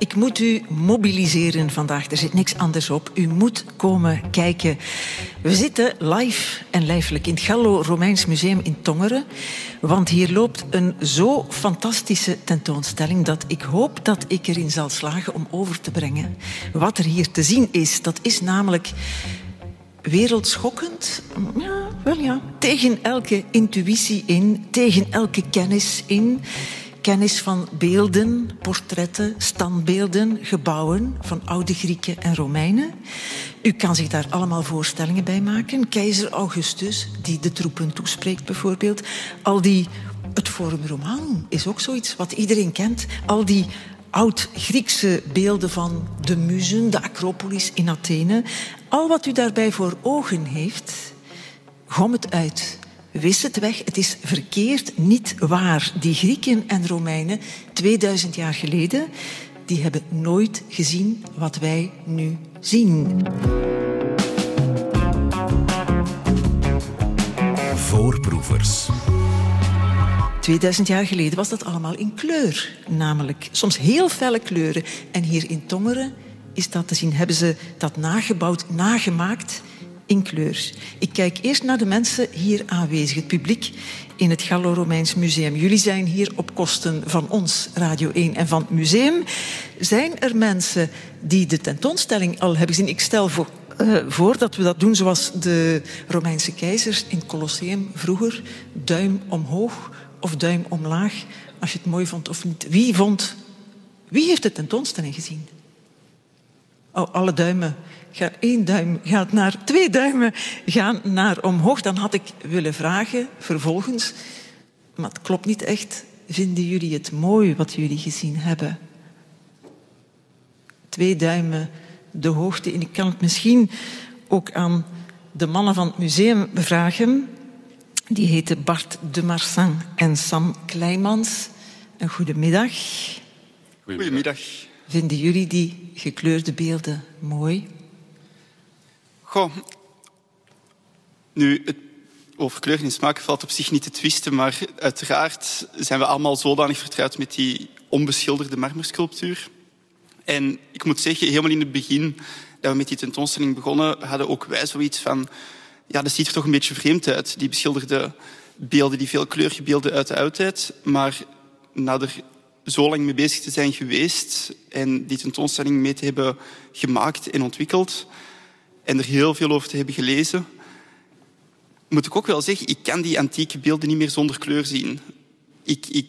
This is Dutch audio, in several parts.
Ik moet u mobiliseren vandaag. Er zit niks anders op. U moet komen kijken. We zitten live en lijfelijk in het Gallo-Romeins Museum in Tongeren. Want hier loopt een zo fantastische tentoonstelling dat ik hoop dat ik erin zal slagen om over te brengen wat er hier te zien is. Dat is namelijk wereldschokkend. Ja, wel ja. Tegen elke intuïtie in, tegen elke kennis in kennis van beelden, portretten, standbeelden, gebouwen van oude Grieken en Romeinen. U kan zich daar allemaal voorstellingen bij maken. Keizer Augustus, die de troepen toespreekt bijvoorbeeld. Al die, het Forum Romanum is ook zoiets wat iedereen kent. Al die oud-Griekse beelden van de muzen, de Acropolis in Athene. Al wat u daarbij voor ogen heeft, gom het uit. Wist het weg, het is verkeerd, niet waar. Die Grieken en Romeinen, 2000 jaar geleden, die hebben nooit gezien wat wij nu zien. Voorproevers. 2000 jaar geleden was dat allemaal in kleur, namelijk soms heel felle kleuren. En hier in Tongeren is dat te zien. Hebben ze dat nagebouwd, nagemaakt in kleur. Ik kijk eerst naar de mensen hier aanwezig, het publiek in het Gallo-Romeins Museum. Jullie zijn hier op kosten van ons, Radio 1 en van het museum. Zijn er mensen die de tentoonstelling al hebben gezien? Ik stel voor, voor dat we dat doen zoals de Romeinse keizers in het Colosseum vroeger. Duim omhoog of duim omlaag, als je het mooi vond of niet. Wie vond... Wie heeft de tentoonstelling gezien? Oh, alle duimen. Ga, één duim gaat naar, twee duimen gaan naar omhoog. Dan had ik willen vragen, vervolgens, maar het klopt niet echt. Vinden jullie het mooi wat jullie gezien hebben? Twee duimen de hoogte in. Ik kan het misschien ook aan de mannen van het museum vragen. Die heten Bart de Marsan en Sam Kleimans. Een goedemiddag. Goedemiddag. Vinden jullie die gekleurde beelden mooi? Goh, nu, het over kleur en smaak valt op zich niet te twisten, maar uiteraard zijn we allemaal zodanig vertrouwd met die onbeschilderde marmersculptuur. En ik moet zeggen, helemaal in het begin dat we met die tentoonstelling begonnen, hadden ook wij zoiets van, ja, dat ziet er toch een beetje vreemd uit, die beschilderde beelden, die veel kleurige beelden uit de oudheid. Maar na er zo lang mee bezig te zijn geweest en die tentoonstelling mee te hebben gemaakt en ontwikkeld en er heel veel over te hebben gelezen, moet ik ook wel zeggen, ik kan die antieke beelden niet meer zonder kleur zien. Ik, ik,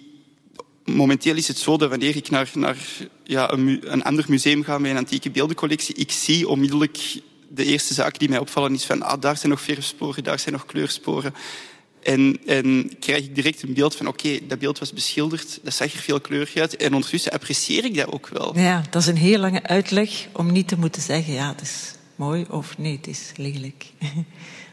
momenteel is het zo dat wanneer ik naar, naar ja, een, een, ander museum ga met een antieke beeldencollectie, ik zie onmiddellijk de eerste zaak die mij opvallen is van ah, daar zijn nog verfsporen, daar zijn nog kleursporen. En, en krijg ik direct een beeld van oké, dat beeld was beschilderd, dat zag er veel kleurig uit. En ondertussen apprecieer ik dat ook wel. Ja, dat is een heel lange uitleg om niet te moeten zeggen ja, het is mooi of nee, het is lelijk.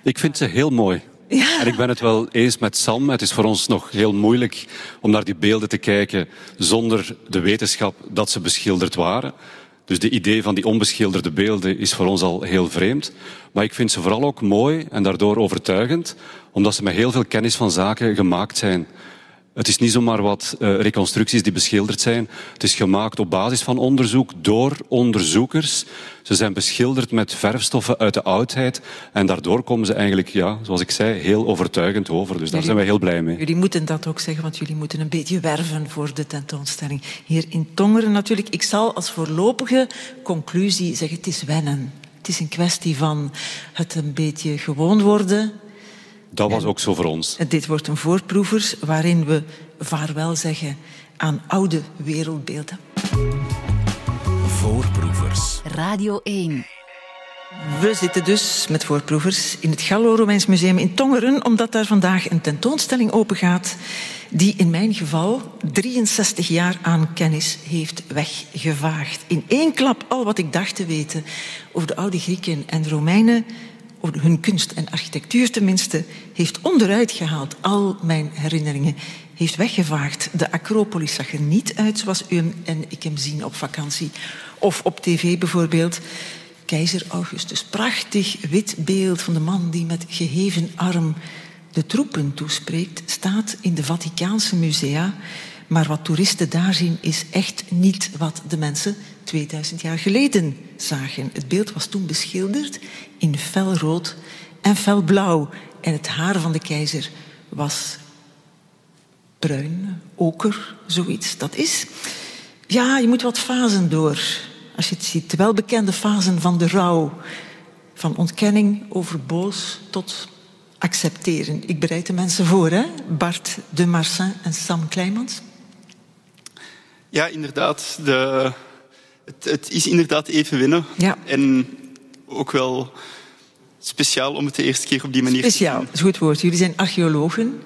Ik vind ze heel mooi. Ja. En ik ben het wel eens met Sam. Het is voor ons nog heel moeilijk om naar die beelden te kijken zonder de wetenschap dat ze beschilderd waren. Dus de idee van die onbeschilderde beelden is voor ons al heel vreemd. Maar ik vind ze vooral ook mooi en daardoor overtuigend, omdat ze met heel veel kennis van zaken gemaakt zijn. Het is niet zomaar wat uh, reconstructies die beschilderd zijn. Het is gemaakt op basis van onderzoek door onderzoekers. Ze zijn beschilderd met verfstoffen uit de oudheid. En daardoor komen ze eigenlijk, ja, zoals ik zei, heel overtuigend over. Dus daar jullie, zijn wij heel blij mee. Jullie moeten dat ook zeggen, want jullie moeten een beetje werven voor de tentoonstelling. Hier in Tongeren natuurlijk. Ik zal als voorlopige conclusie zeggen, het is wennen. Het is een kwestie van het een beetje gewoon worden dat was ook zo voor ons. Dit wordt een voorproevers waarin we vaarwel zeggen aan oude wereldbeelden. Voorproevers. Radio 1. We zitten dus met voorproevers in het Gallo-Romeins Museum in Tongeren, omdat daar vandaag een tentoonstelling opengaat die in mijn geval 63 jaar aan kennis heeft weggevaagd. In één klap al wat ik dacht te weten over de oude Grieken en Romeinen hun kunst en architectuur tenminste, heeft onderuit gehaald al mijn herinneringen. Heeft weggevaagd. De Acropolis zag er niet uit zoals u en ik hem zien op vakantie. Of op tv bijvoorbeeld. Keizer Augustus. Prachtig wit beeld van de man die met geheven arm de troepen toespreekt, staat in de Vaticaanse musea. Maar wat toeristen daar zien is echt niet wat de mensen 2000 jaar geleden zagen. Het beeld was toen beschilderd in felrood en felblauw. En het haar van de keizer was bruin, oker, zoiets. Dat is, ja, je moet wat fasen door. Als je het ziet, de welbekende fasen van de rouw. Van ontkenning over boos tot accepteren. Ik bereid de mensen voor, hè? Bart de Marsin en Sam Kleimans. Ja, inderdaad. De, het, het, is inderdaad even winnen. Ja. En ook wel speciaal om het de eerste keer op die manier speciaal, te doen. Speciaal, goed woord. Jullie zijn archeologen.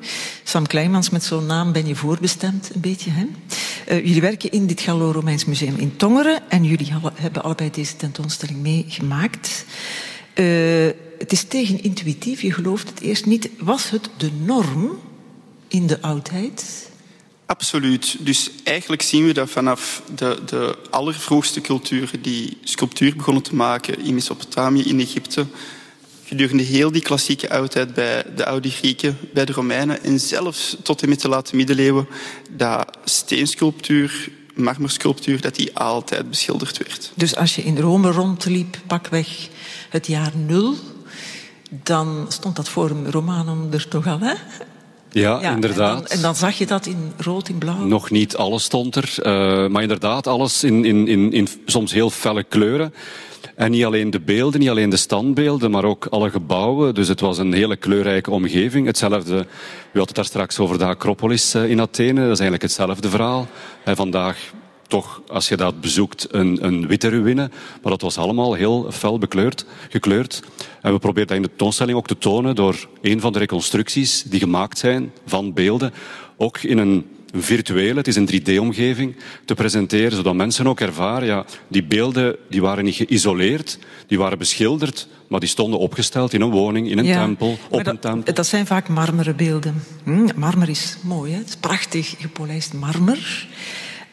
Sam Kleimans, met zo'n naam ben je voorbestemd, een beetje. Hè? Uh, jullie werken in dit Gallo-Romeins Museum in Tongeren en jullie hebben allebei deze tentoonstelling meegemaakt. Uh, het is tegenintuïtief, je gelooft het eerst niet. Was het de norm in de oudheid? Absoluut. Dus eigenlijk zien we dat vanaf de, de allervroegste culturen die sculptuur begonnen te maken in Mesopotamië, in Egypte, gedurende heel die klassieke oudheid bij de oude Grieken, bij de Romeinen en zelfs tot en met de late middeleeuwen, dat steensculptuur, marmersculptuur, dat die altijd beschilderd werd. Dus als je in Rome rondliep, pakweg het jaar nul, dan stond dat Forum Romanum er toch al, hè? Ja, inderdaad. En dan, en dan, zag je dat in rood, in blauw? Nog niet alles stond er, uh, maar inderdaad alles in, in, in, in soms heel felle kleuren. En niet alleen de beelden, niet alleen de standbeelden, maar ook alle gebouwen. Dus het was een hele kleurrijke omgeving. Hetzelfde, u had het daar straks over de Acropolis eh, in Athene. Dat is eigenlijk hetzelfde verhaal. En vandaag toch, als je dat bezoekt, een, een witte ruïne. Maar dat was allemaal heel fel bekleurd, gekleurd. En we proberen dat in de tentoonstelling ook te tonen door een van de reconstructies die gemaakt zijn van beelden. Ook in een virtuele, het is een 3D-omgeving, te presenteren, zodat mensen ook ervaren, ja, die beelden die waren niet geïsoleerd, die waren beschilderd, maar die stonden opgesteld in een woning, in een tempel, op dat, een tempel. Dat zijn vaak marmeren beelden. Hm, marmer is mooi, hè? het is prachtig gepolijst marmer.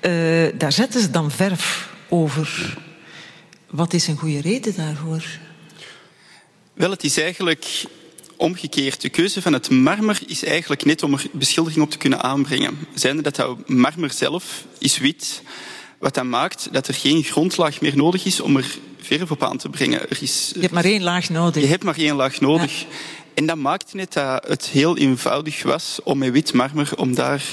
Uh, daar zetten ze dan verf over. Wat is een goede reden daarvoor? Wel, het is eigenlijk omgekeerd. De keuze van het marmer is eigenlijk net om er beschildering op te kunnen aanbrengen. Zijnde dat dat marmer zelf is wit, wat dan maakt dat er geen grondlaag meer nodig is om er verf op aan te brengen. Er is, je hebt maar één laag nodig. Je hebt maar één laag nodig. Ja. En dat maakte net dat het heel eenvoudig was om met wit marmer om daar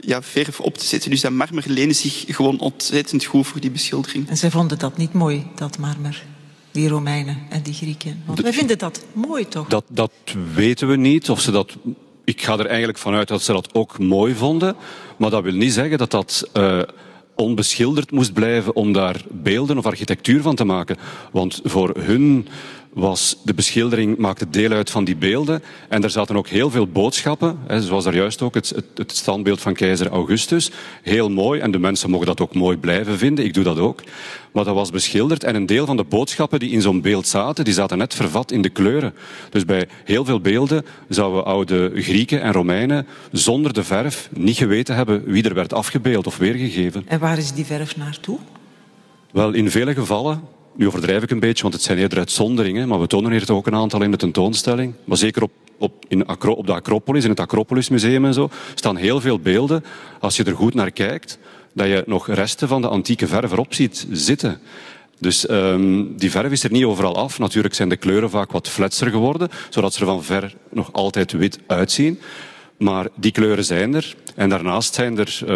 ja, verf op te zetten. Dus dat marmer leende zich gewoon ontzettend goed voor die beschildering. En zij vonden dat niet mooi, dat marmer? Die Romeinen en die Grieken. Want wij vinden dat mooi, toch? Dat, dat weten we niet. Of ze dat, ik ga er eigenlijk vanuit dat ze dat ook mooi vonden. Maar dat wil niet zeggen dat dat... Uh, onbeschilderd moest blijven om daar beelden of architectuur van te maken. Want voor hun was de beschildering maakte deel uit van die beelden. En er zaten ook heel veel boodschappen, hè, zoals daar juist ook het, het, het, standbeeld van keizer Augustus. Heel mooi, en de mensen mogen dat ook mooi blijven vinden, ik doe dat ook. Maar dat was beschilderd en een deel van de boodschappen die in zo'n beeld zaten, die zaten net vervat in de kleuren. Dus bij heel veel beelden zouden oude Grieken en Romeinen zonder de verf niet geweten hebben wie er werd afgebeeld of weergegeven. En waar is die verf naartoe? Wel, in vele gevallen nu overdrijf ik een beetje, want het zijn eerder uitzonderingen, maar we tonen hier toch ook een aantal in de tentoonstelling. Maar zeker op, op, in Acro, op de Acropolis, in het Acropolis Museum en zo, staan heel veel beelden. Als je er goed naar kijkt, dat je nog resten van de antieke verf erop ziet zitten. Dus um, die verf is er niet overal af. Natuurlijk zijn de kleuren vaak wat fletser geworden, zodat ze er van ver nog altijd wit uitzien. Maar die kleuren zijn er. En daarnaast zijn er uh,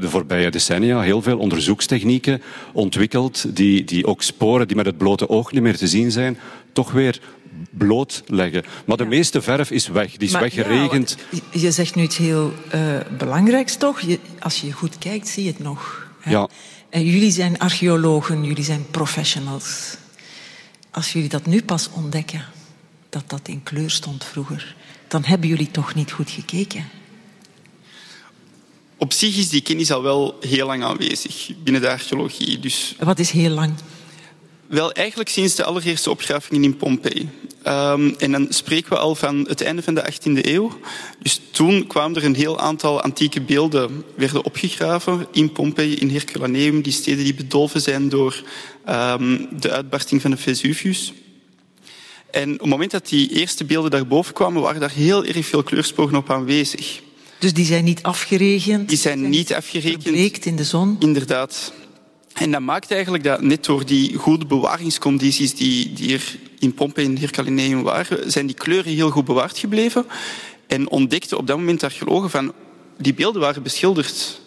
de voorbije decennia heel veel onderzoekstechnieken ontwikkeld die, die ook sporen die met het blote oog niet meer te zien zijn, toch weer blootleggen. Maar de meeste verf is weg, die is maar, weggeregend. Ja, je zegt nu iets heel uh, belangrijks toch? Je, als je goed kijkt, zie je het nog. Hè? Ja. En jullie zijn archeologen, jullie zijn professionals. Als jullie dat nu pas ontdekken, dat dat in kleur stond vroeger, dan hebben jullie toch niet goed gekeken. Op zich is die kennis al wel heel lang aanwezig binnen de archeologie. Dus... Wat is heel lang? Wel, eigenlijk sinds de allereerste opgravingen in Pompeii. Um, en dan spreken we al van het einde van de 18e eeuw. Dus toen kwamen er een heel aantal antieke beelden werden opgegraven in Pompeii, in Herculaneum, die steden die bedolven zijn door um, de uitbarsting van de Vesuvius. En op het moment dat die eerste beelden daarboven kwamen, waren daar heel erg veel kleursporen op aanwezig. Dus die zijn niet afgeregend? Die zijn niet afgerekend. Verbleekt in de zon? Inderdaad. En dat maakt eigenlijk dat net door die goede bewaringscondities die, die er in Pompeii en Herculaneum waren, zijn die kleuren heel goed bewaard gebleven. En ontdekten op dat moment archeologen van die beelden waren beschilderd.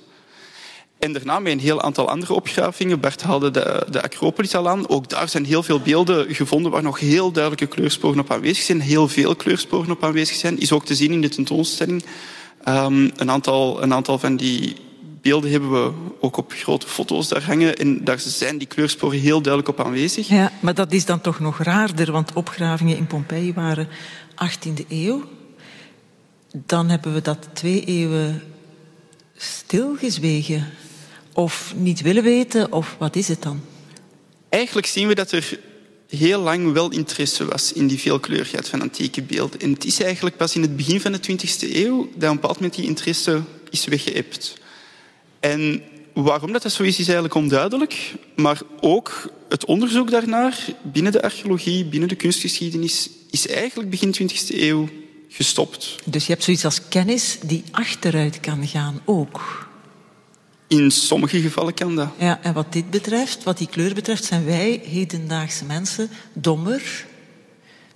En daarna met een heel aantal andere opgravingen. Bart haalde de, de Acropolis al aan. Ook daar zijn heel veel beelden gevonden waar nog heel duidelijke kleursporen op aanwezig zijn. Heel veel kleursporen op aanwezig zijn. Is ook te zien in de tentoonstelling. Um, een, aantal, een aantal van die beelden hebben we ook op grote foto's daar hangen. En daar zijn die kleursporen heel duidelijk op aanwezig. Ja, maar dat is dan toch nog raarder, want opgravingen in Pompeii waren 18e eeuw. Dan hebben we dat twee eeuwen stilgezwegen. Of niet willen weten, of wat is het dan? Eigenlijk zien we dat er heel lang wel interesse was in die veelkleurigheid van antieke beelden. En het is eigenlijk pas in het begin van de 20e eeuw dat op een bepaald moment die interesse is weggeëpt. En waarom dat, dat zo is, is eigenlijk onduidelijk. Maar ook het onderzoek daarnaar binnen de archeologie, binnen de kunstgeschiedenis, is eigenlijk begin 20e eeuw gestopt. Dus je hebt zoiets als kennis die achteruit kan gaan ook. In sommige gevallen kan dat. Ja, en wat dit betreft, wat die kleur betreft, zijn wij hedendaagse mensen dommer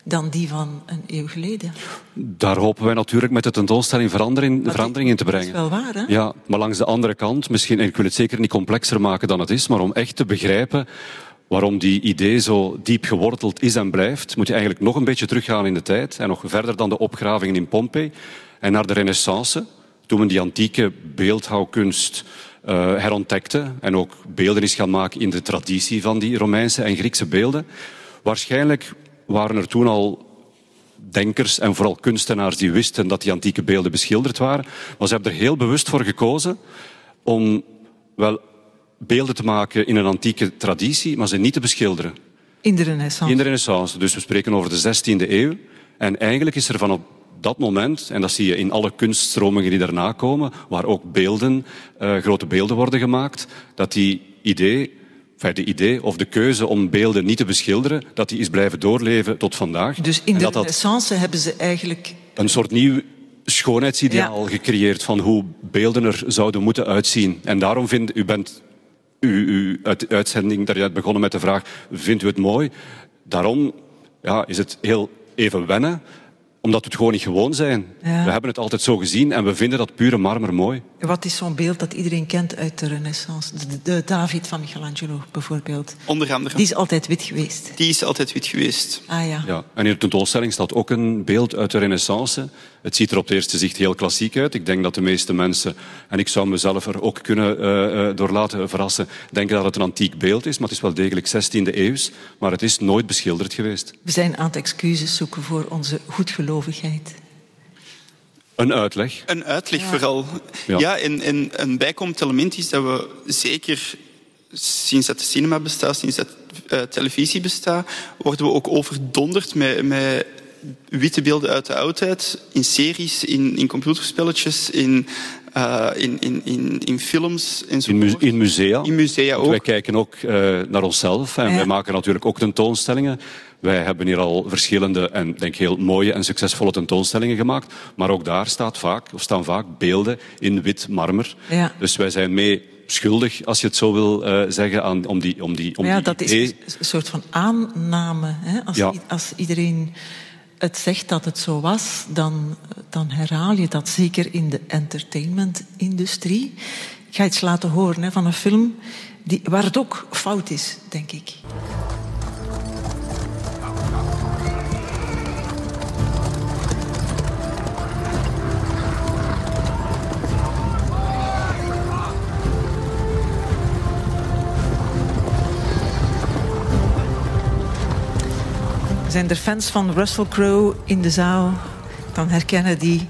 dan die van een eeuw geleden. Daar hopen wij natuurlijk met de tentoonstelling verandering, verandering in te brengen. Dat is wel waar, hè? Ja, maar langs de andere kant, misschien, en ik wil het zeker niet complexer maken dan het is, maar om echt te begrijpen waarom die idee zo diep geworteld is en blijft, moet je eigenlijk nog een beetje teruggaan in de tijd en nog verder dan de opgravingen in Pompeii en naar de renaissance, toen men die antieke beeldhouwkunst herontdekte en ook beelden is gaan maken in de traditie van die Romeinse en Griekse beelden. Waarschijnlijk waren er toen al denkers en vooral kunstenaars die wisten dat die antieke beelden beschilderd waren. Maar ze hebben er heel bewust voor gekozen om wel beelden te maken in een antieke traditie, maar ze niet te beschilderen. In de renaissance? In de renaissance. Dus we spreken over de 16e eeuw. En eigenlijk is er van op dat moment, en dat zie je in alle kunststromingen die daarna komen, waar ook beelden, uh, grote beelden worden gemaakt, dat die idee enfin, de idee of de keuze om beelden niet te beschilderen, dat die is blijven doorleven tot vandaag. Dus in de renaissance hebben ze eigenlijk... Een soort nieuw schoonheidsideaal ja. gecreëerd van hoe beelden er zouden moeten uitzien. En daarom vindt u bent uw, uw uitzending daaruit begonnen met de vraag, vindt u het mooi? Daarom ja, is het heel even wennen omdat we het gewoon niet gewoon zijn. Ja. We hebben het altijd zo gezien en we vinden dat pure marmer mooi. Wat is zo'n beeld dat iedereen kent uit de renaissance? De, de, David van Michelangelo bijvoorbeeld. Onder andere. Die is altijd wit geweest. Die is altijd wit geweest. Ah ja. ja. En in de tentoonstelling staat ook een beeld uit de renaissance. Het ziet er op het eerste zicht heel klassiek uit. Ik denk dat de meeste mensen, en ik zou mezelf er ook kunnen uh, door laten verrassen, denken dat het een antiek beeld is. Maar het is wel degelijk 16e eeuws. Maar het is nooit beschilderd geweest. We zijn aan het excuses zoeken voor onze Een uitleg. Een uitleg ja. vooral. Ja, ja en, en een bijkomend element is dat we zeker sinds dat de cinema bestaat, sinds dat uh, televisie bestaat, worden we ook overdonderd met, met witte beelden uit de oudheid, in series, in, in computerspelletjes, in, uh, in, in, in, in films In, in musea. In musea ook. Wij kijken ook uh, naar onszelf en ja. wij maken natuurlijk ook tentoonstellingen. Wij hebben hier al verschillende en denk heel mooie en succesvolle tentoonstellingen gemaakt. Maar ook daar staat vaak, of staan vaak beelden in wit marmer. Ja. Dus wij zijn mee schuldig, als je het zo wil uh, zeggen, aan, om die, om die, om ja, die dat idee. is een soort van aanname. Hè? Als, Ja. als iedereen het zegt dat het zo was, dan, dan herhaal je dat zeker in de entertainmentindustrie. Ik ga iets laten horen hè, van een film die, waar het ook fout is, denk ik. Zijn er fans van Russell Crowe in de zaal? Dan herkennen die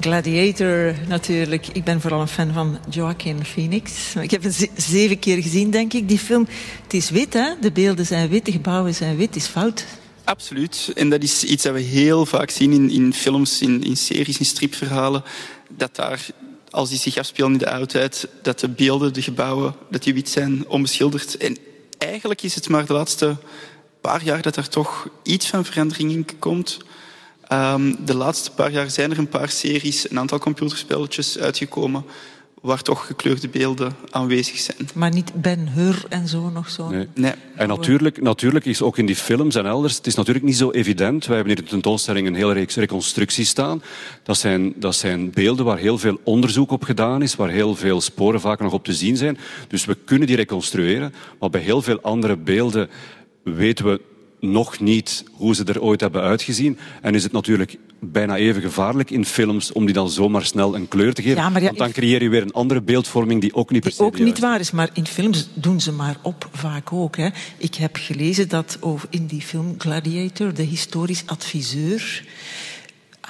Gladiator natuurlijk. Ik ben vooral een fan van Joaquin Phoenix. Ik heb hem ze- zeven keer gezien, denk ik, die film. Het is wit, hè? De beelden zijn wit, de gebouwen zijn wit. Is fout. Absoluut. En dat is iets dat we heel vaak zien in, in films, in, in series, in stripverhalen. Dat daar, als die zich afspelen in de oudheid, dat de beelden, de gebouwen, dat die wit zijn, onbeschilderd. En eigenlijk is het maar de laatste paar jaar dat er toch iets van verandering in komt. Ehm, de laatste paar jaar zijn er een paar series, een aantal computerspelletjes uitgekomen waar toch gekleurde beelden aanwezig zijn. Maar niet Ben Hur en zo nog zo? Nee. nee. En natuurlijk, natuurlijk is ook in die films en elders, het is natuurlijk niet zo evident. Wij hebben hier in de tentoonstelling een hele reeks reconstructies staan. Dat zijn, dat zijn beelden waar heel veel onderzoek op gedaan is, waar heel veel sporen vaak nog op te zien zijn. Dus we kunnen die reconstrueren, maar bij heel veel andere beelden weten we nog niet hoe ze er ooit hebben uitgezien. En is het natuurlijk bijna even gevaarlijk in films om die dan zomaar snel een kleur te geven. Want dan creëer je weer een andere beeldvorming die ook niet se ook niet waar is. Maar in films doen ze maar op, vaak ook. Hè. Ik heb gelezen dat in die film Gladiator de historisch adviseur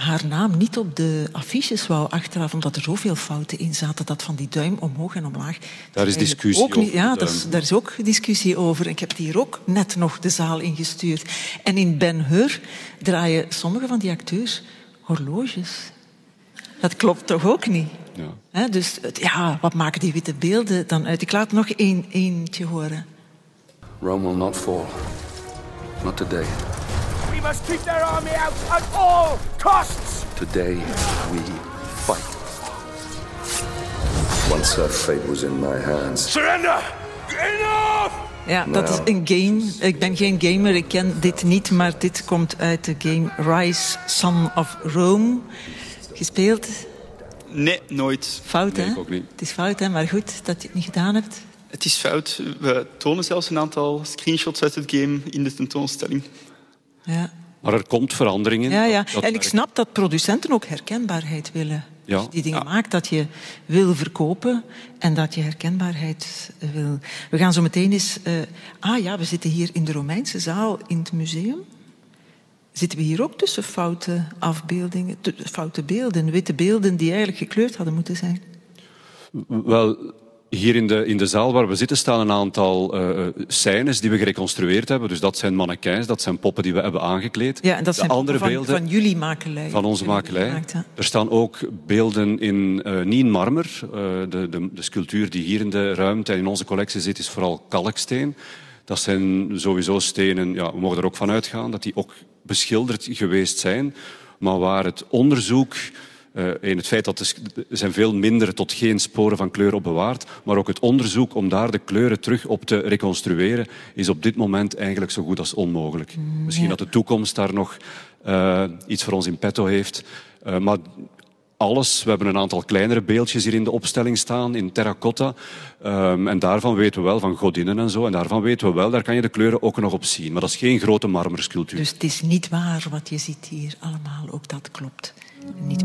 haar naam niet op de affiches wou achteraf, omdat er zoveel fouten in zaten, dat van die duim omhoog en omlaag. Daar is discussie ook over. Ja, is, daar is ook discussie over. Ik heb hier ook net nog de zaal ingestuurd. En in Ben Hur draaien sommige van die acteurs horloges. Dat klopt toch ook niet? Ja. dus ja, wat maken die witte beelden dan uit? Ik laat nog één, eentje horen. Rome will not fall. Not today. We must keep their army out at all costs! Today we fight. Once her fate was in my hands. Surrender! Enough! Ja, dat is een game. Ik ben geen gamer, ik ken dit niet, maar dit komt uit de game Rise, Son of Rome. Gespeeld? Nee, nooit. Fout, hè? Ook niet. Het is fout, hè? Maar goed dat je het niet gedaan hebt. Het is fout. We tonen zelfs een aantal screenshots uit het game in de tentoonstelling. Ja. Maar er komt verandering in. Ja, ja. en ik snap dat producenten ook herkenbaarheid willen. Ja. Dus die dingen maakt dat je wil verkopen en dat je herkenbaarheid wil. We gaan zo meteen eens. Uh, ah ja, we zitten hier in de Romeinse zaal in het museum. Zitten we hier ook tussen foute afbeeldingen, foute beelden, witte beelden die eigenlijk gekleurd hadden moeten zijn? Wel, hier in de, in de zaal waar we zitten staan een aantal uh, scènes die we gereconstrueerd hebben. Dus dat zijn mannequins, dat zijn poppen die we hebben aangekleed. Ja, en dat zijn andere van, beelden van jullie makelij. Van onze makelij. Er staan ook beelden in, uh, niet in marmer. Uh, de, de, de sculptuur die hier in de ruimte en in onze collectie zit is vooral kalksteen. Dat zijn sowieso stenen, ja, we mogen er ook van uitgaan dat die ook beschilderd geweest zijn. Maar waar het onderzoek uh, in het feit dat er zijn veel minder tot geen sporen van kleur op bewaard, maar ook het onderzoek om daar de kleuren terug op te reconstrueren is op dit moment eigenlijk zo goed als onmogelijk. Mm, Misschien dat de toekomst daar nog uh, iets voor ons in petto heeft, uh, maar alles. We hebben een aantal kleinere beeldjes hier in de opstelling staan, in terracotta. Um, en daarvan weten we wel, van godinnen en zo, en daarvan weten we wel, daar kan je de kleuren ook nog op zien. Maar dat is geen grote marmersculptuur. Dus het is niet waar wat je ziet hier allemaal, ook dat klopt. Niet...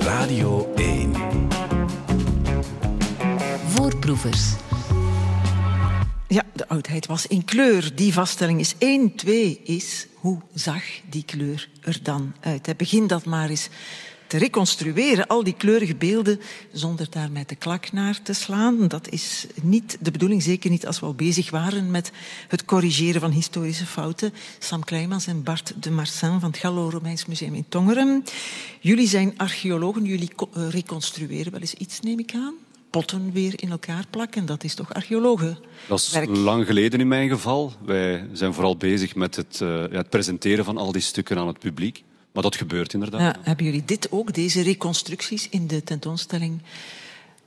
Radio 1. Voorproevers. Ja, de oudheid was in kleur. Die vaststelling is 1. 2 is, hoe zag die kleur er dan uit? Begin dat maar eens te reconstrueren, al die kleurige beelden, zonder daar met de klak naar te slaan. Dat is niet de bedoeling, zeker niet als we al bezig waren met het corrigeren van historische fouten. Sam Kleimans en Bart de Marsan van het Gallo-Romeins Museum in Tongeren. Jullie zijn archeologen, jullie eh, reconstrueren wel eens iets, neem ik aan? potten weer in elkaar plakken. Dat is toch archeologen? Dat is lang geleden in mijn geval. Wij zijn vooral bezig met het, uh, het presenteren van al die stukken aan het publiek. Maar dat gebeurt inderdaad. Ja, hebben jullie dit ook, deze reconstructies in de tentoonstelling,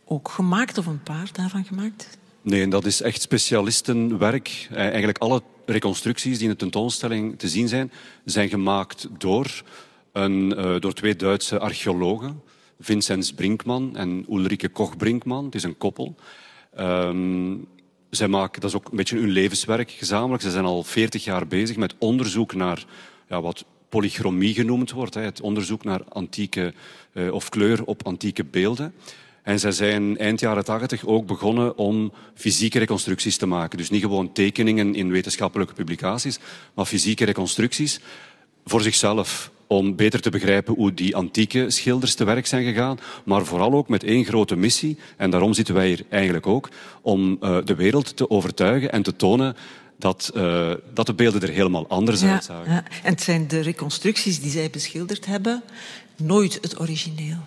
ook gemaakt of een paar daarvan gemaakt? Nee, dat is echt specialistenwerk. Eh, eigenlijk alle reconstructies die in de tentoonstelling te zien zijn, zijn gemaakt door, een, uh, door twee Duitse archeologen. Vincenz Brinkman en Ulrike Koch-Brinkman. Het is een koppel. Um, zij maken, dat is ook een beetje hun levenswerk gezamenlijk. Ze zijn al veertig jaar bezig met onderzoek naar ja, wat polychromie genoemd wordt, het onderzoek naar antieke eh, of kleur op antieke beelden. En zij zijn eind jaren tachtig ook begonnen om fysieke reconstructies te maken. Dus niet gewoon tekeningen in wetenschappelijke publicaties, maar fysieke reconstructies voor zichzelf. Om beter te begrijpen hoe die antieke schilders te werk zijn gegaan. Maar vooral ook met één grote missie. En daarom zitten wij hier eigenlijk ook. Om uh, de wereld te overtuigen en te tonen dat, uh, dat de beelden er helemaal anders ja, uitzagen. Ja. En het zijn de reconstructies die zij beschilderd hebben, nooit het origineel.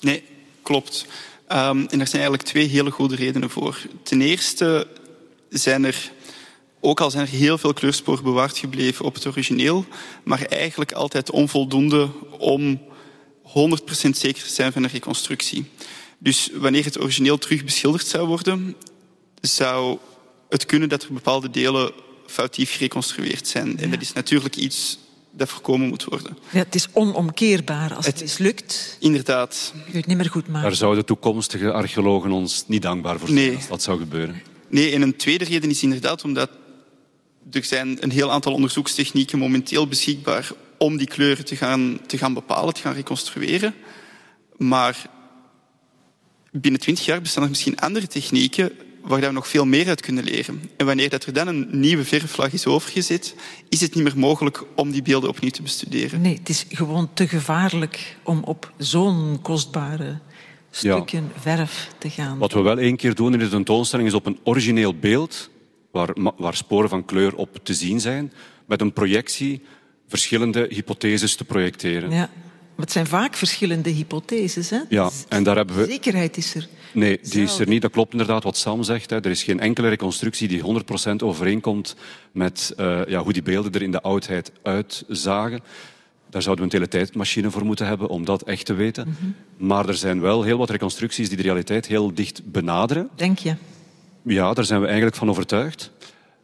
Nee, klopt. Um, en er zijn eigenlijk twee hele goede redenen voor. Ten eerste zijn er ook al zijn er heel veel kleursporen bewaard gebleven op het origineel, maar eigenlijk altijd onvoldoende om 100% zeker te zijn van een reconstructie. Dus wanneer het origineel terug beschilderd zou worden, zou het kunnen dat er bepaalde delen foutief gereconstrueerd zijn. En dat is natuurlijk iets dat voorkomen moet worden. Ja, het is onomkeerbaar als het, mislukt. Inderdaad. Je het niet meer goed maken. Daar zouden toekomstige archeologen ons niet dankbaar voor zijn Nee. als dat zou gebeuren. Nee, en een tweede reden is inderdaad omdat er zijn een heel aantal onderzoekstechnieken momenteel beschikbaar om die kleuren te gaan, te gaan bepalen, te gaan reconstrueren. Maar binnen twintig jaar bestaan er misschien andere technieken waar we nog veel meer uit kunnen leren. En wanneer dat er dan een nieuwe verflaag is overgezet, is het niet meer mogelijk om die beelden opnieuw te bestuderen. Nee, het is gewoon te gevaarlijk om op zo'n kostbare stukken verf te gaan. Wat we wel één keer doen in de tentoonstelling is op een origineel beeld, waar, waar sporen van kleur op te zien zijn, met een projectie verschillende hypotheses te projecteren. Ja. Het zijn vaak verschillende hypotheses. Hè? Ja, Dus en daar hebben we- Zekerheid is er. Nee, die is er niet. Dat klopt inderdaad wat Sam zegt. Hè. Er is geen enkele reconstructie die 100% overeenkomt met eh, ja, hoe die beelden er in de oudheid uitzagen. Daar zouden we een teletijdmachine voor moeten hebben om dat echt te weten. Mhm. Maar er zijn wel heel wat reconstructies die de realiteit heel dicht benaderen. Denk je? Ja, daar zijn we eigenlijk van overtuigd.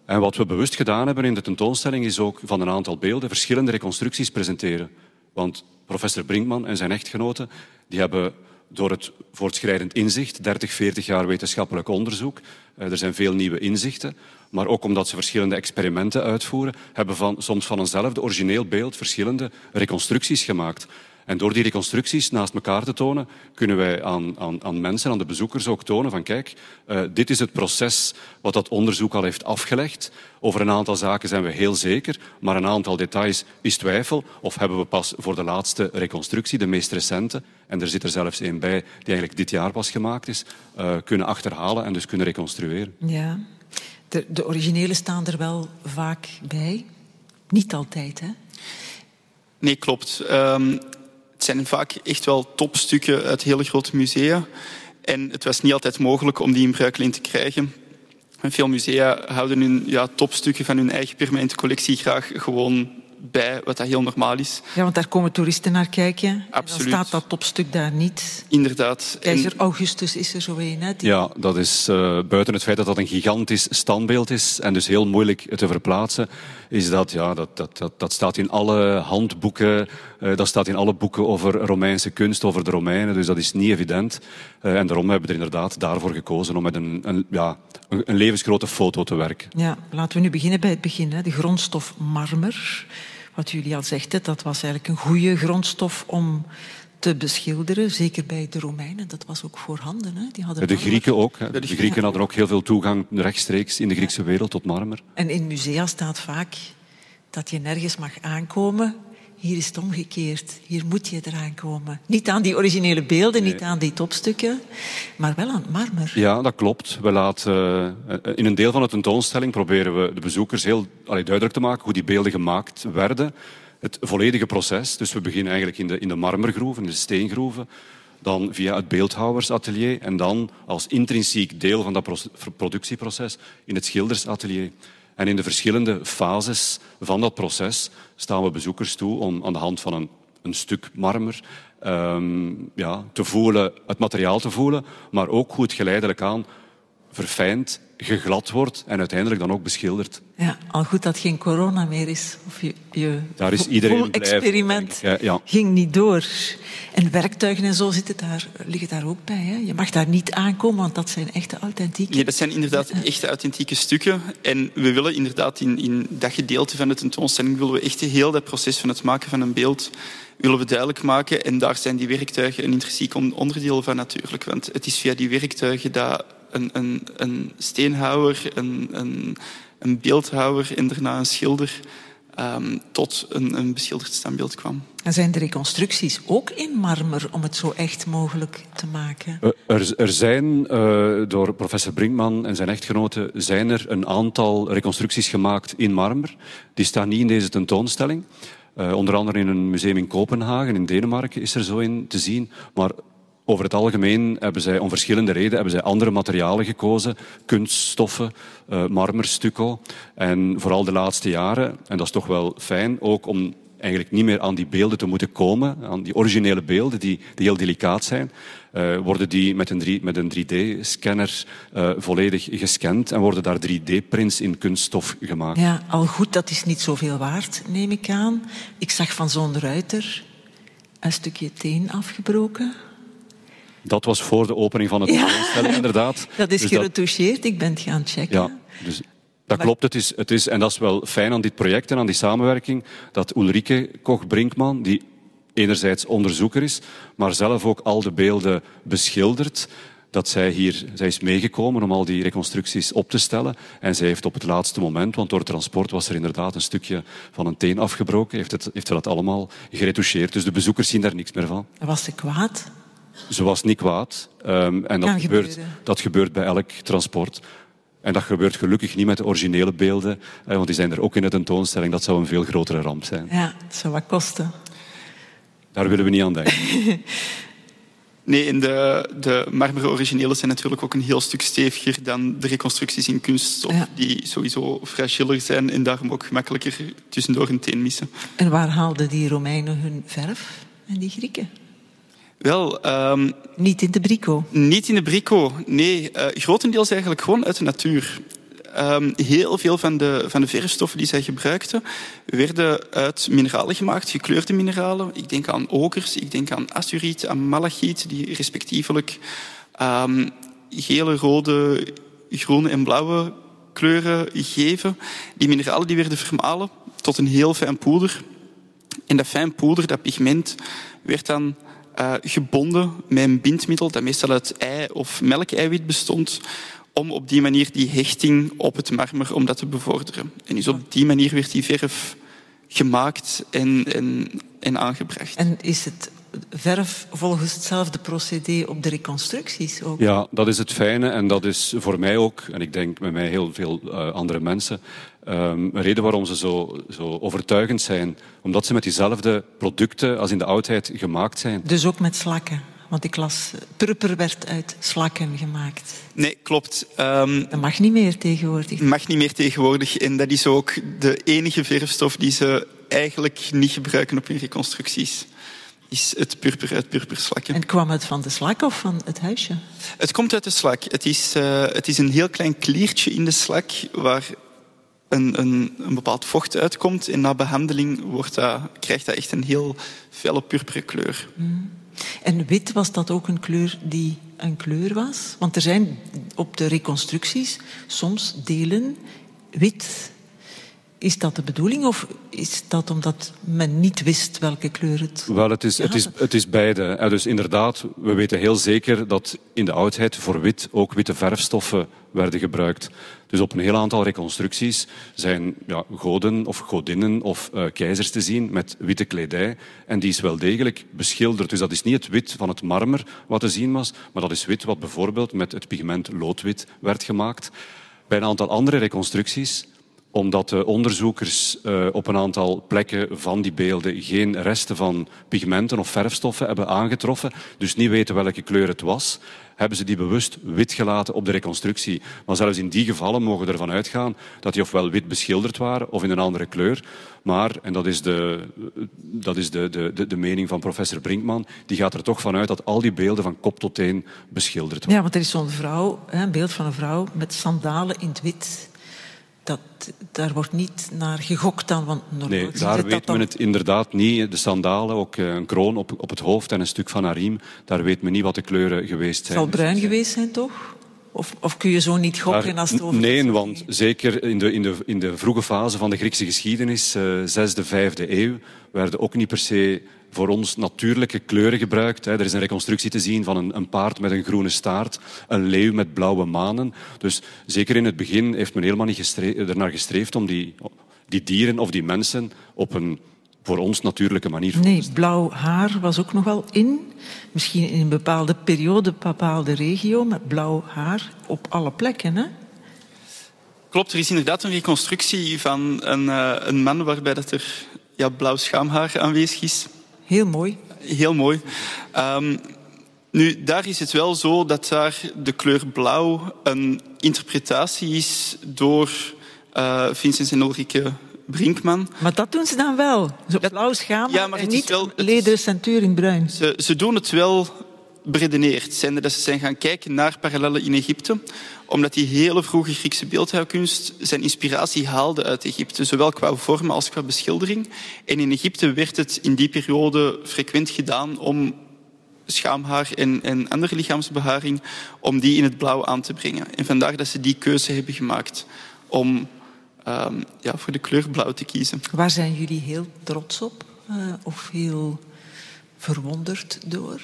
En wat we bewust gedaan hebben in de tentoonstelling is ook van een aantal beelden verschillende reconstructies presenteren. Want professor Brinkman en zijn echtgenote die hebben door het voortschrijdend inzicht, 30, 40 jaar wetenschappelijk onderzoek, eh, er zijn veel nieuwe inzichten, maar ook omdat ze verschillende experimenten uitvoeren, hebben van, soms van eenzelfde origineel beeld verschillende reconstructies gemaakt. En door die reconstructies naast elkaar te tonen, kunnen wij aan, aan, aan mensen, aan de bezoekers ook tonen van kijk, eh, dit is het proces wat dat onderzoek al heeft afgelegd. Over een aantal zaken zijn we heel zeker, maar een aantal details is twijfel. Of hebben we pas voor de laatste reconstructie, de meest recente, en er zit er zelfs één bij die eigenlijk dit jaar pas gemaakt is, eh, kunnen achterhalen en dus kunnen reconstrueren. Ja. De, de originele staan er wel vaak bij. Niet altijd, hè? Nee, klopt. Ehm, het zijn vaak echt wel topstukken uit hele grote musea. En het was niet altijd mogelijk om die in Bruikelin te krijgen. En veel musea houden hun ja, topstukken van hun eigen permanente collectie graag gewoon bij, wat dat heel normaal is. Ja, want daar komen toeristen naar kijken. Absoluut. En dan staat dat topstuk daar niet. Inderdaad. En- Keizer Augustus is er zo een, hè? Die- Ja, dat is eh, buiten het feit dat dat een gigantisch standbeeld is en dus heel moeilijk te verplaatsen, is dat, ja, dat, dat, dat, dat staat in alle handboeken, eh, dat staat in alle boeken over Romeinse kunst, over de Romeinen, dus dat is niet evident. Eh, en daarom hebben we er inderdaad daarvoor gekozen om met een, een, ja, een, levensgrote foto te werken. Ja, laten we nu beginnen bij het begin. Hè. De grondstof marmer. Wat jullie al zegt, dat was eigenlijk een goede grondstof om te beschilderen. Zeker bij de Romeinen, dat was ook voorhanden. Hè. Die hadden De. Grieken ook. hè. de Grieken hadden ook heel veel toegang rechtstreeks in de Griekse wereld tot marmer. En in musea staat vaak dat je nergens mag aankomen. Hier is het omgekeerd. Hier moet je eraan komen. Niet aan die originele beelden, niet aan die topstukken, maar wel aan het marmer. Ja, dat klopt. We laten, eh, in een deel van de tentoonstelling proberen we de bezoekers heel allee, duidelijk te maken hoe die beelden gemaakt werden. Het volledige proces. Dus we beginnen eigenlijk in de, in de marmergroeven, in de steengroeven. Dan via het beeldhouwersatelier. En dan als intrinsiek deel van dat proce- productieproces in het schildersatelier. En in de verschillende fases van dat proces staan we bezoekers toe om aan de hand van een, een stuk marmer ehm, ja, te voelen, het materiaal te voelen, maar ook het geleidelijk aan verfijnd, geglad wordt en uiteindelijk dan ook beschilderd. Ja, al goed dat geen corona meer is. Of je, je Daar is iedereen experiment. Ja, ja. ging niet door. En werktuigen en zo zitten daar, liggen daar ook bij. Hè? Je mag daar niet aankomen, want dat zijn echte authentieke. Nee, dat zijn inderdaad echte authentieke stukken. En we willen inderdaad in, in dat gedeelte van de tentoonstelling willen we echt heel dat proces van het maken van een beeld willen we duidelijk maken. En daar zijn die werktuigen een intrinsiek on- onderdeel van natuurlijk. Want het is via die werktuigen dat een, een, een steenhouwer, een, een, een beeldhouwer en daarna een schilder ehm, tot een, een beschilderd standbeeld kwam. En zijn de reconstructies ook in marmer om het zo echt mogelijk te maken? Eh, Er, er zijn eh, door professor Brinkman en zijn echtgenote zijn er een aantal reconstructies gemaakt in marmer. Die staan niet in deze tentoonstelling. Eh, onder andere in een museum in Kopenhagen, in Denemarken, is er zo in te zien. Maar Over het algemeen hebben zij om verschillende redenen hebben zij andere materialen gekozen. Kunststoffen, uh, marmer. En vooral de laatste jaren, en dat is toch wel fijn, ook om eigenlijk niet meer aan die beelden te moeten komen, aan die originele beelden die, die heel delicaat zijn, uh, worden die met een, met een 3D-scanner uh, volledig gescand en worden daar 3D-prints in kunststof gemaakt. Ja, al goed, dat is niet zoveel waard, neem ik aan. Ik zag van zo'n ruiter een stukje teen afgebroken. Dat was voor de opening van het ja. inderdaad. Dat is dus geretoucheerd, ik ben het gaan checken. Ja, dus dat klopt. Het is, het is, en dat is wel fijn aan dit project en aan die samenwerking, dat Ulrike Koch-Brinkman, die enerzijds onderzoeker is, maar zelf ook al de beelden beschildert, dat zij hier, zij is meegekomen om al die reconstructies op te stellen. En zij heeft op het laatste moment, want door het transport was er inderdaad een stukje van een teen afgebroken, heeft, het, heeft ze dat allemaal geretoucheerd. Dus de bezoekers zien daar niks meer van. Was ze kwaad? Ze was niet kwaad. Um, en dat gebeurt, dat gebeurt bij elk transport. En dat gebeurt gelukkig niet met de originele beelden, want die zijn er ook in de tentoonstelling. Dat zou een veel grotere ramp zijn. Ja, dat zou wat kosten. Daar willen we niet aan denken. Nee, en de, de marmeren originele zijn natuurlijk ook een heel stuk steviger dan de reconstructies in kunststof, ja. die sowieso fragieler zijn en daarom ook gemakkelijker tussendoor een teen missen. En waar haalden die Romeinen hun verf en die Grieken? Wel, um, niet in de brico? Niet in de brico, nee. Uh, grotendeels eigenlijk gewoon uit de natuur. Um, heel veel van de, van de verfstoffen die zij gebruikten, werden uit mineralen gemaakt, gekleurde mineralen. Ik denk aan okers, ik denk aan azuriet, aan malachiet, die respectievelijk um, gele, rode, groene en blauwe kleuren geven. Die mineralen die werden vermalen tot een heel fijn poeder. En dat fijn poeder, dat pigment, werd dan uh, gebonden met een bindmiddel dat meestal uit ei of melkeiwit bestond, om op die manier die hechting op het marmer om dat te bevorderen. En dus op die manier werd die verf gemaakt en, en, en aangebracht. En is het verf volgens hetzelfde procedé op de reconstructies ook? Ja, dat is het fijne en dat is voor mij ook, en ik denk met mij heel veel uh, andere mensen, um, een reden waarom ze zo, zo overtuigend zijn. Omdat ze met diezelfde producten als in de oudheid gemaakt zijn. Dus ook met slakken? Want ik las, purper werd uit slakken gemaakt. Nee, klopt. Um, dat mag niet meer tegenwoordig. Mag niet meer tegenwoordig. En dat is ook de enige verfstof die ze eigenlijk niet gebruiken op hun reconstructies. Is het purper uit purperslakken. En kwam het van de slak of van het huisje? Het komt uit de slak. Het is, uh, het is een heel klein kliertje in de slak waar een, een, een, bepaald vocht uitkomt. En na behandeling wordt dat, krijgt dat echt een heel felle purperen kleur. Mm. En wit, was dat ook een kleur die een kleur was? Want er zijn op de reconstructies soms delen wit. Is dat de bedoeling of is dat omdat men niet wist welke kleur het Wel, het is, het is, het is beide. Dus inderdaad, we weten heel zeker dat in de oudheid voor wit ook witte verfstoffen werden gebruikt. Dus op een heel aantal reconstructies zijn ja, goden of godinnen of uh, keizers te zien met witte kledij. En die is wel degelijk beschilderd. Dus dat is niet het wit van het marmer wat te zien was, maar dat is wit wat bijvoorbeeld met het pigment loodwit werd gemaakt. Bij een aantal andere reconstructies omdat de onderzoekers uh, op een aantal plekken van die beelden geen resten van pigmenten of verfstoffen hebben aangetroffen, dus niet weten welke kleur het was, hebben ze die bewust wit gelaten op de reconstructie. Maar zelfs in die gevallen mogen we ervan uitgaan dat die ofwel wit beschilderd waren of in een andere kleur. Maar, en dat is de, dat is de, de, de, mening van professor Brinkman, die gaat er toch vanuit dat al die beelden van kop tot teen beschilderd waren. Ja, want er is zo'n vrouw, een beeld van een vrouw met sandalen in het wit dat, daar wordt niet naar gegokt dan, want Nee, daar weet men het inderdaad niet. De sandalen, ook eh, een kroon op, op het hoofd en een stuk van haar riem, daar weet men niet wat de kleuren geweest zijn. Het zal bruin geweest zijn, toch? Of, of, kun je zo niet gokken als het over Nee, want zeker in de, in, de, in de vroege fase van de Griekse geschiedenis, uh, zesde, vijfde eeuw, werden ook niet per se voor ons natuurlijke kleuren gebruikt. Er is een reconstructie te zien van een, een paard met een groene staart, een leeuw met blauwe manen. Dus zeker in het begin heeft men helemaal niet gestreefd, ernaar gestreefd om die, die dieren of die mensen op een voor ons natuurlijke manier. Nee, blauw haar was ook nog wel in. Misschien in een bepaalde periode, een bepaalde regio, met blauw haar op alle plekken. Hè? Klopt, er is inderdaad een reconstructie van een, uh, een man waarbij dat er ja, blauw schaamhaar aanwezig is. Heel mooi. Heel mooi. Um, Nu, daar is het wel zo dat daar de kleur blauw een interpretatie is door uh, Vincent en Ulrike Brinkman. Maar dat doen ze dan wel. Zo blauw schamen ja, maar en niet wel, lederen centuur in bruin. Ze, ze doen het wel beredeneerd. Zijn dat ze zijn gaan kijken naar parallellen in Egypte omdat die hele vroege Griekse beeldhouwkunst zijn inspiratie haalde uit Egypte, zowel qua vorm als qua beschildering. En in Egypte werd het in die periode frequent gedaan om schaamhaar en, en andere lichaamsbeharing, om die in het blauw aan te brengen. En vandaar dat ze die keuze hebben gemaakt om um, ja, voor de kleur blauw te kiezen. Waar zijn jullie heel trots op? Uh, of heel verwonderd door?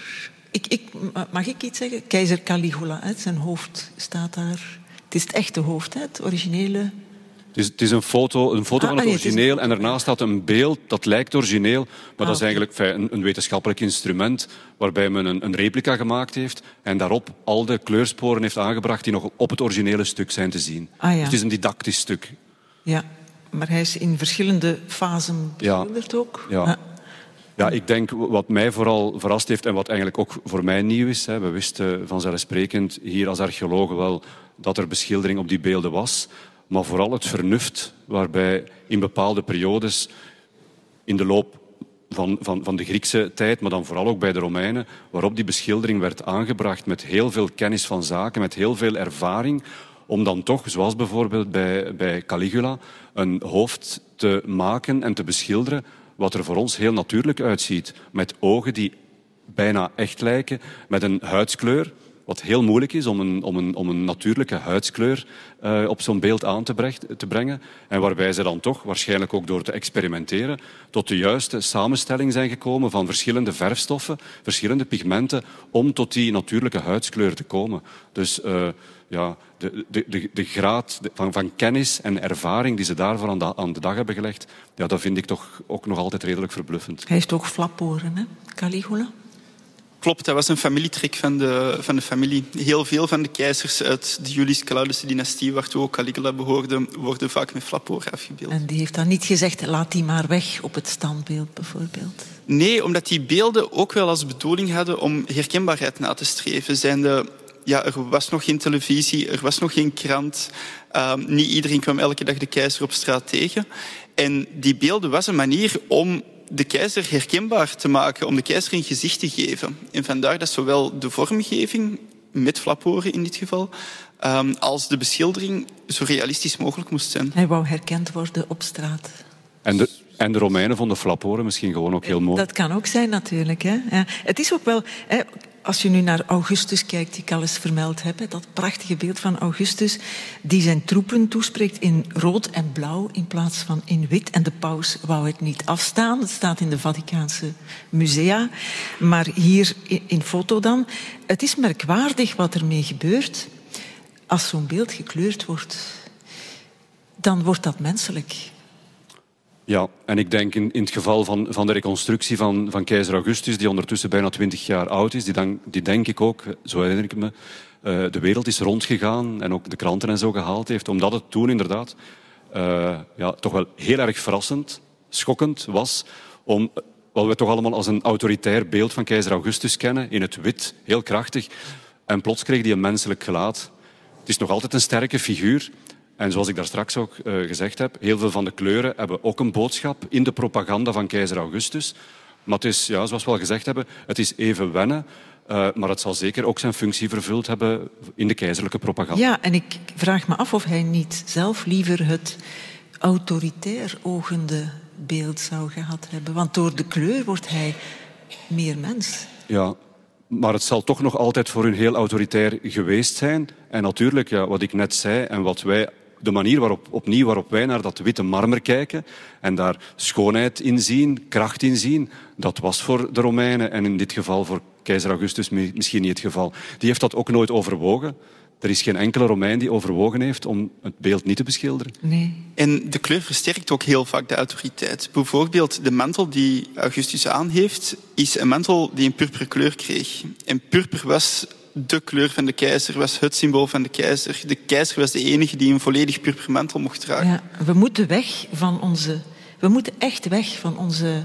Ik, ik, mag ik iets zeggen? Keizer Caligula, hè? zijn hoofd staat daar. Het is het echte hoofd, hè? het originele. Het is, het is een foto, een foto ah, van het origineel en daarnaast staat een beeld dat lijkt origineel, maar ah, dat is eigenlijk een, een, wetenschappelijk instrument waarbij men een, een, replica gemaakt heeft en daarop al de kleursporen heeft aangebracht die nog op het originele stuk zijn te zien. Ah, ja. Dus het is een didactisch stuk. Ja, maar hij is in verschillende fasen beschilderd ja. ook. Ja. Ja, ik denk wat mij vooral verrast heeft en wat eigenlijk ook voor mij nieuw is. Hè, we wisten vanzelfsprekend hier als archeologen wel dat er beschildering op die beelden was. Maar vooral het vernuft waarbij in bepaalde periodes in de loop van, van, van de Griekse tijd, maar dan vooral ook bij de Romeinen, waarop die beschildering werd aangebracht met heel veel kennis van zaken, met heel veel ervaring, om dan toch, zoals bijvoorbeeld bij, bij Caligula, een hoofd te maken en te beschilderen wat er voor ons heel natuurlijk uitziet. Met ogen die bijna echt lijken, met een huidskleur, wat heel moeilijk is om een, om een, om een natuurlijke huidskleur uh, op zo'n beeld aan te, te, brengen. En waarbij ze dan toch, waarschijnlijk ook door te experimenteren, tot de juiste samenstelling zijn gekomen van verschillende verfstoffen, verschillende pigmenten, om tot die natuurlijke huidskleur te komen. Dus uh, ja, de, de, de, de graad van, van, kennis en ervaring die ze daarvoor aan de, aan de dag hebben gelegd, ja, dat vind ik toch ook nog altijd redelijk verbluffend. Hij heeft ook flapporen, hè, Caligula? Klopt, dat was een familietrek van de, van de familie. Heel veel van de keizers uit de Julius-Claudiusche dynastie, waartoe ook Caligula behoorde, worden vaak met flapporen afgebeeld. En die heeft dan niet gezegd, laat die maar weg op het standbeeld bijvoorbeeld? Nee, omdat die beelden ook wel als bedoeling hadden om herkenbaarheid na te streven. Zijn de ja, er was nog geen televisie, er was nog geen krant. Um, niet iedereen kwam elke dag de keizer op straat tegen. En die beelden was een manier om de keizer herkenbaar te maken, om de keizer een gezicht te geven. En vandaar dat zowel de vormgeving, met flapporen in dit geval, um, als de beschildering zo realistisch mogelijk moest zijn. Hij wou herkend worden op straat. En de, en de Romeinen vonden flapporen misschien gewoon ook heel mooi. Dat kan ook zijn natuurlijk. Hè. Ja. Het is ook wel... Hè, als je nu naar Augustus kijkt, die ik al eens vermeld heb, dat prachtige beeld van Augustus, die zijn troepen toespreekt in rood en blauw in plaats van in wit. En de paus wou het niet afstaan. Het staat in de Vaticaanse musea. Maar hier in foto dan. Het is merkwaardig wat ermee gebeurt als zo'n beeld gekleurd wordt. Dan wordt dat menselijk. Ja, en ik denk in, in het geval van, van de reconstructie van, van keizer Augustus, die ondertussen bijna twintig jaar oud is, die, dan, die denk ik ook, zo herinner ik me, uh, de wereld is rondgegaan en ook de kranten en zo gehaald heeft, omdat het toen inderdaad uh, ja, toch wel heel erg verrassend, schokkend was om wat we toch allemaal als een autoritair beeld van keizer Augustus kennen, in het wit, heel krachtig, en plots kreeg hij een menselijk gelaat. Het is nog altijd een sterke figuur, en zoals ik daar straks ook uh, gezegd heb, heel veel van de kleuren hebben ook een boodschap in de propaganda van keizer Augustus. Maar het is, ja, zoals we al gezegd hebben, het is even wennen. Uh, maar het zal zeker ook zijn functie vervuld hebben in de keizerlijke propaganda. Ja, en ik vraag me af of hij niet zelf liever het autoritair ogende beeld zou gehad hebben. Want door de kleur wordt hij meer mens. Ja, maar het zal toch nog altijd voor hun heel autoritair geweest zijn. En natuurlijk, ja, wat ik net zei en wat wij de manier waarop, opnieuw waarop wij naar dat witte marmer kijken en daar schoonheid in zien, kracht in zien, dat was voor de Romeinen en in dit geval voor keizer Augustus misschien niet het geval. Die heeft dat ook nooit overwogen. Er is geen enkele Romein die overwogen heeft om het beeld niet te beschilderen. Nee. En de kleur versterkt ook heel vaak de autoriteit. Bijvoorbeeld de mantel die Augustus aan heeft, is een mantel die een purperen kleur kreeg. En purper was de kleur van de keizer, was het symbool van de keizer. De keizer was de enige die een volledig purpermantel mocht dragen. Ja, we moeten weg van onze... We moeten echt weg van onze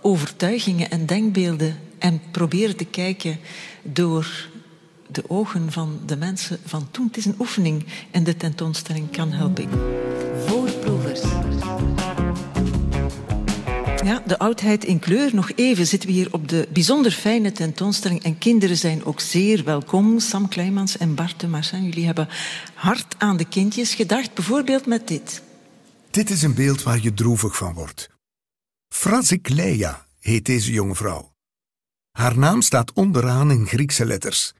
overtuigingen en denkbeelden en proberen te kijken door de ogen van de mensen van toen. Het is een oefening en de tentoonstelling kan helpen. Voorproevers. Ja, de oudheid in kleur. Nog even zitten we hier op de bijzonder fijne tentoonstelling. En kinderen zijn ook zeer welkom. Sam Kleimans en Bart de Marsan. Jullie hebben hard aan de kindjes gedacht. Bijvoorbeeld met dit. Dit is een beeld waar je droevig van wordt. Frasikleia heet deze jonge vrouw. Haar naam staat onderaan in Griekse letters.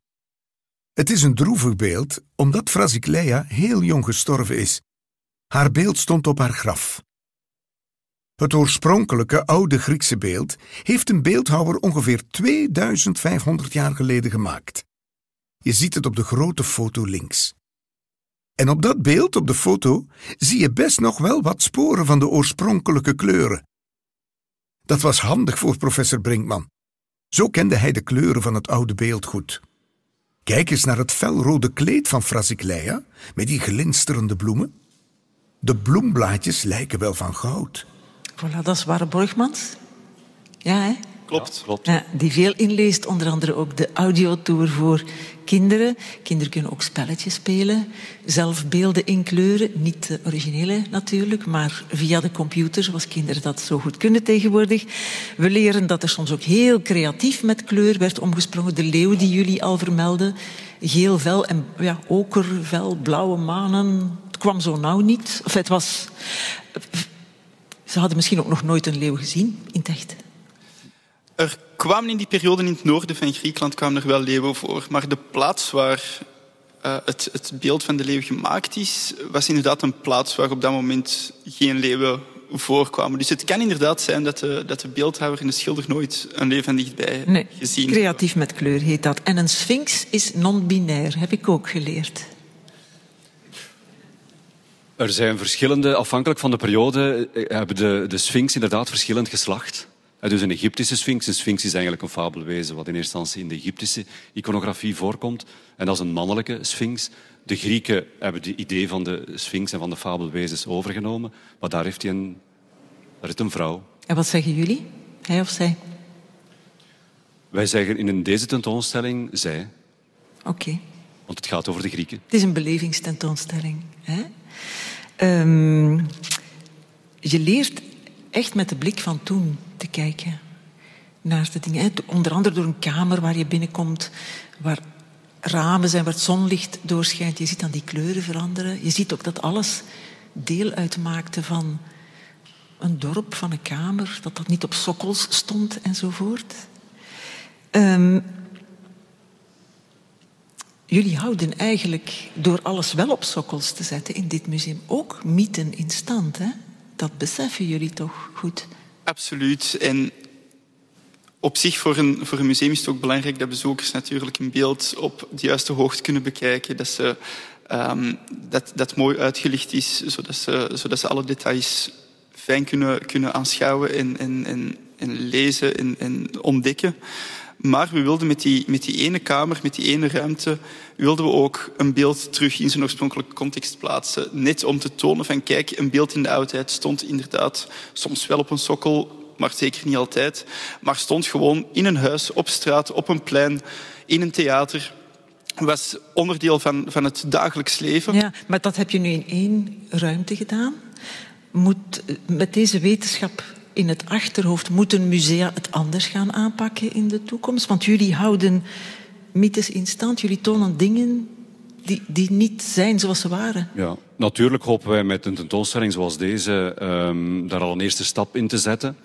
Het is een droevig beeld omdat Frasikleia heel jong gestorven is. Haar beeld stond op haar graf. Het oorspronkelijke oude Griekse beeld heeft een beeldhouwer ongeveer 2500 jaar geleden gemaakt. Je ziet het op de grote foto links. En op dat beeld op de foto zie je best nog wel wat sporen van de oorspronkelijke kleuren. Dat was handig voor professor Brinkman. Zo kende hij de kleuren van het oude beeld goed. Kijk eens naar het felrode kleed van Frasikleia met die glinsterende bloemen. De bloemblaadjes lijken wel van goud. Voilà, dat is Ware Borgmans. Ja, hè? Klopt. Ja, klopt. Ja, die veel inleest, onder andere ook de audiotour voor kinderen. Kinderen kunnen ook spelletjes spelen, zelf beelden inkleuren. Niet de originele natuurlijk, maar via de computer, zoals kinderen dat zo goed kunnen tegenwoordig. We leren dat er soms ook heel creatief met kleur werd omgesprongen. De leeuw die jullie al vermelden, geel vel en ja, okervel, blauwe manen. Het kwam zo nauw niet. Of het was... Ze hadden misschien ook nog nooit een leeuw gezien in het echt. Er kwamen in die periode in het noorden van Griekenland kwamen er wel leeuwen voor. Maar de plaats waar uh, het, het, beeld van de leeuw gemaakt is, was inderdaad een plaats waar op dat moment geen leeuwen voorkwamen. Dus het kan inderdaad zijn dat de, dat de beeldhouwer en de schilder nooit een leeuw van dichtbij nee, gezien Creatief met kleur heet dat. En een sphinx is non-binair, heb ik ook geleerd. Er zijn verschillende, afhankelijk van de periode, hebben de, de sphinx inderdaad verschillend geslacht. Dus een Egyptische sphinx. Een sphinx is eigenlijk een fabelwezen wat in eerste instantie in de Egyptische iconografie voorkomt. En dat is een mannelijke sphinx. De Grieken hebben het idee van de sphinx en van de fabelwezens overgenomen. Maar daar heeft hij een, daar heeft een vrouw. En wat zeggen jullie? Hij of zij? Wij zeggen in deze tentoonstelling zij. Oké. Okay. Want het gaat over de Grieken. Het is een belevingstentoonstelling. Hè? Um, je leert echt met de blik van toen te kijken naar de dingen. Onder andere door een kamer waar je binnenkomt, waar ramen zijn, waar het zonlicht doorschijnt. Je ziet dan die kleuren veranderen. Je ziet ook dat alles deel uitmaakte van een dorp, van een kamer, dat dat niet op sokkels stond enzovoort. Um, jullie houden eigenlijk, door alles wel op sokkels te zetten in dit museum, ook mythen in stand. Hè? Dat beseffen jullie toch goed? Absoluut. En op zich voor een, voor een museum is het ook belangrijk dat bezoekers natuurlijk een beeld op de juiste hoogte kunnen bekijken. Dat, ze, um, dat, dat mooi uitgelicht is, zodat ze, zodat ze alle details fijn kunnen, kunnen aanschouwen en, en, en, en lezen en, en ontdekken. Maar we wilden met die, met die ene kamer, met die ene ruimte, wilden we ook een beeld terug in zijn oorspronkelijke context plaatsen. Net om te tonen van, kijk, een beeld in de oudheid stond inderdaad soms wel op een sokkel, maar zeker niet altijd. Maar stond gewoon in een huis, op straat, op een plein, in een theater was onderdeel van, van het dagelijks leven. Ja, maar dat heb je nu in één ruimte gedaan. Moet met deze wetenschap in het achterhoofd, moeten musea het anders gaan aanpakken in de toekomst? Want jullie houden mythes in stand, jullie tonen dingen die, die niet zijn zoals ze waren. Ja, natuurlijk hopen wij met een tentoonstelling zoals deze um, daar al een eerste stap in te zetten.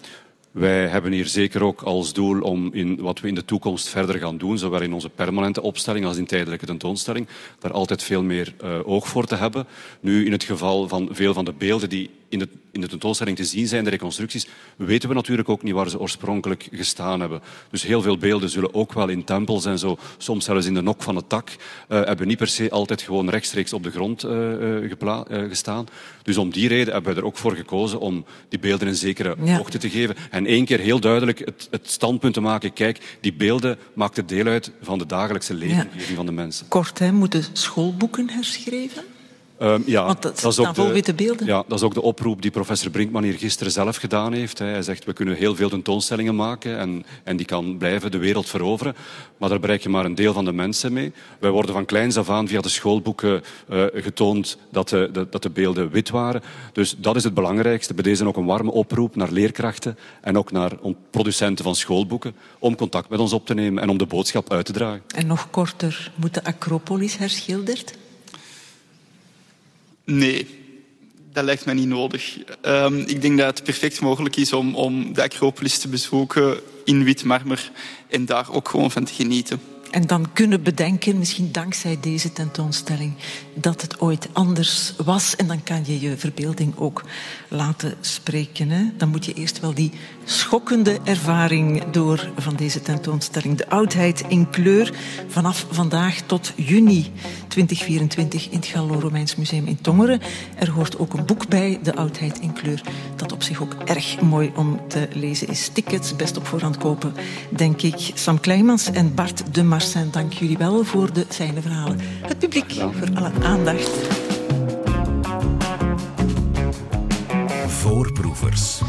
Wij hebben hier zeker ook als doel om in wat we in de toekomst verder gaan doen, zowel in onze permanente opstelling als in tijdelijke tentoonstelling, daar altijd veel meer uh, oog voor te hebben. Nu, in het geval van veel van de beelden die in de, in de tentoonstelling te zien zijn, de reconstructies, weten we natuurlijk ook niet waar ze oorspronkelijk gestaan hebben. Dus heel veel beelden zullen ook wel in tempels en zo, soms zelfs in de nok van het tak, uh, hebben niet per se altijd gewoon rechtstreeks op de grond uh, gestaan. Dus om die reden hebben we er ook voor gekozen om die beelden een zekere ja. hoogte te geven. En één keer heel duidelijk het, het, standpunt te maken, kijk, die beelden maakten deel uit van de dagelijkse ja. van de mensen. Kort, hè, moeten schoolboeken herschreven? Um, ja, Want dat, dat is ook de, witte beelden. Ja, dat is ook de oproep die professor Brinkman hier gisteren zelf gedaan heeft. Hij zegt, we kunnen heel veel tentoonstellingen maken en, en die kan blijven de wereld veroveren. Maar daar bereik je maar een deel van de mensen mee. Wij worden van kleins af aan via de schoolboeken uh, getoond dat de, de, dat de beelden wit waren. Dus dat is het belangrijkste. Bij deze ook een warme oproep naar leerkrachten en ook naar producenten van schoolboeken om contact met ons op te nemen en om de boodschap uit te dragen. En nog korter, moet de Acropolis herschilderd? Nee, dat lijkt mij niet nodig. Um, ik denk dat het perfect mogelijk is om, om de Acropolis te bezoeken in wit marmer en daar ook gewoon van te genieten. En dan kunnen bedenken, misschien dankzij deze tentoonstelling, dat het ooit anders was. En dan kan je je verbeelding ook laten spreken. Dan moet je eerst wel die schokkende ervaring door van deze tentoonstelling. De oudheid in kleur vanaf vandaag tot juni 2024 in het Gallo-Romeins Museum in Tongeren. Er hoort ook een boek bij, De oudheid in kleur, dat op zich ook erg mooi om te lezen is. Tickets best op voorhand kopen, denk ik. Sam Kleimans en Bart de Marsin, dank jullie wel voor de fijne verhalen. Het publiek voor alle aandacht. Voorproevers.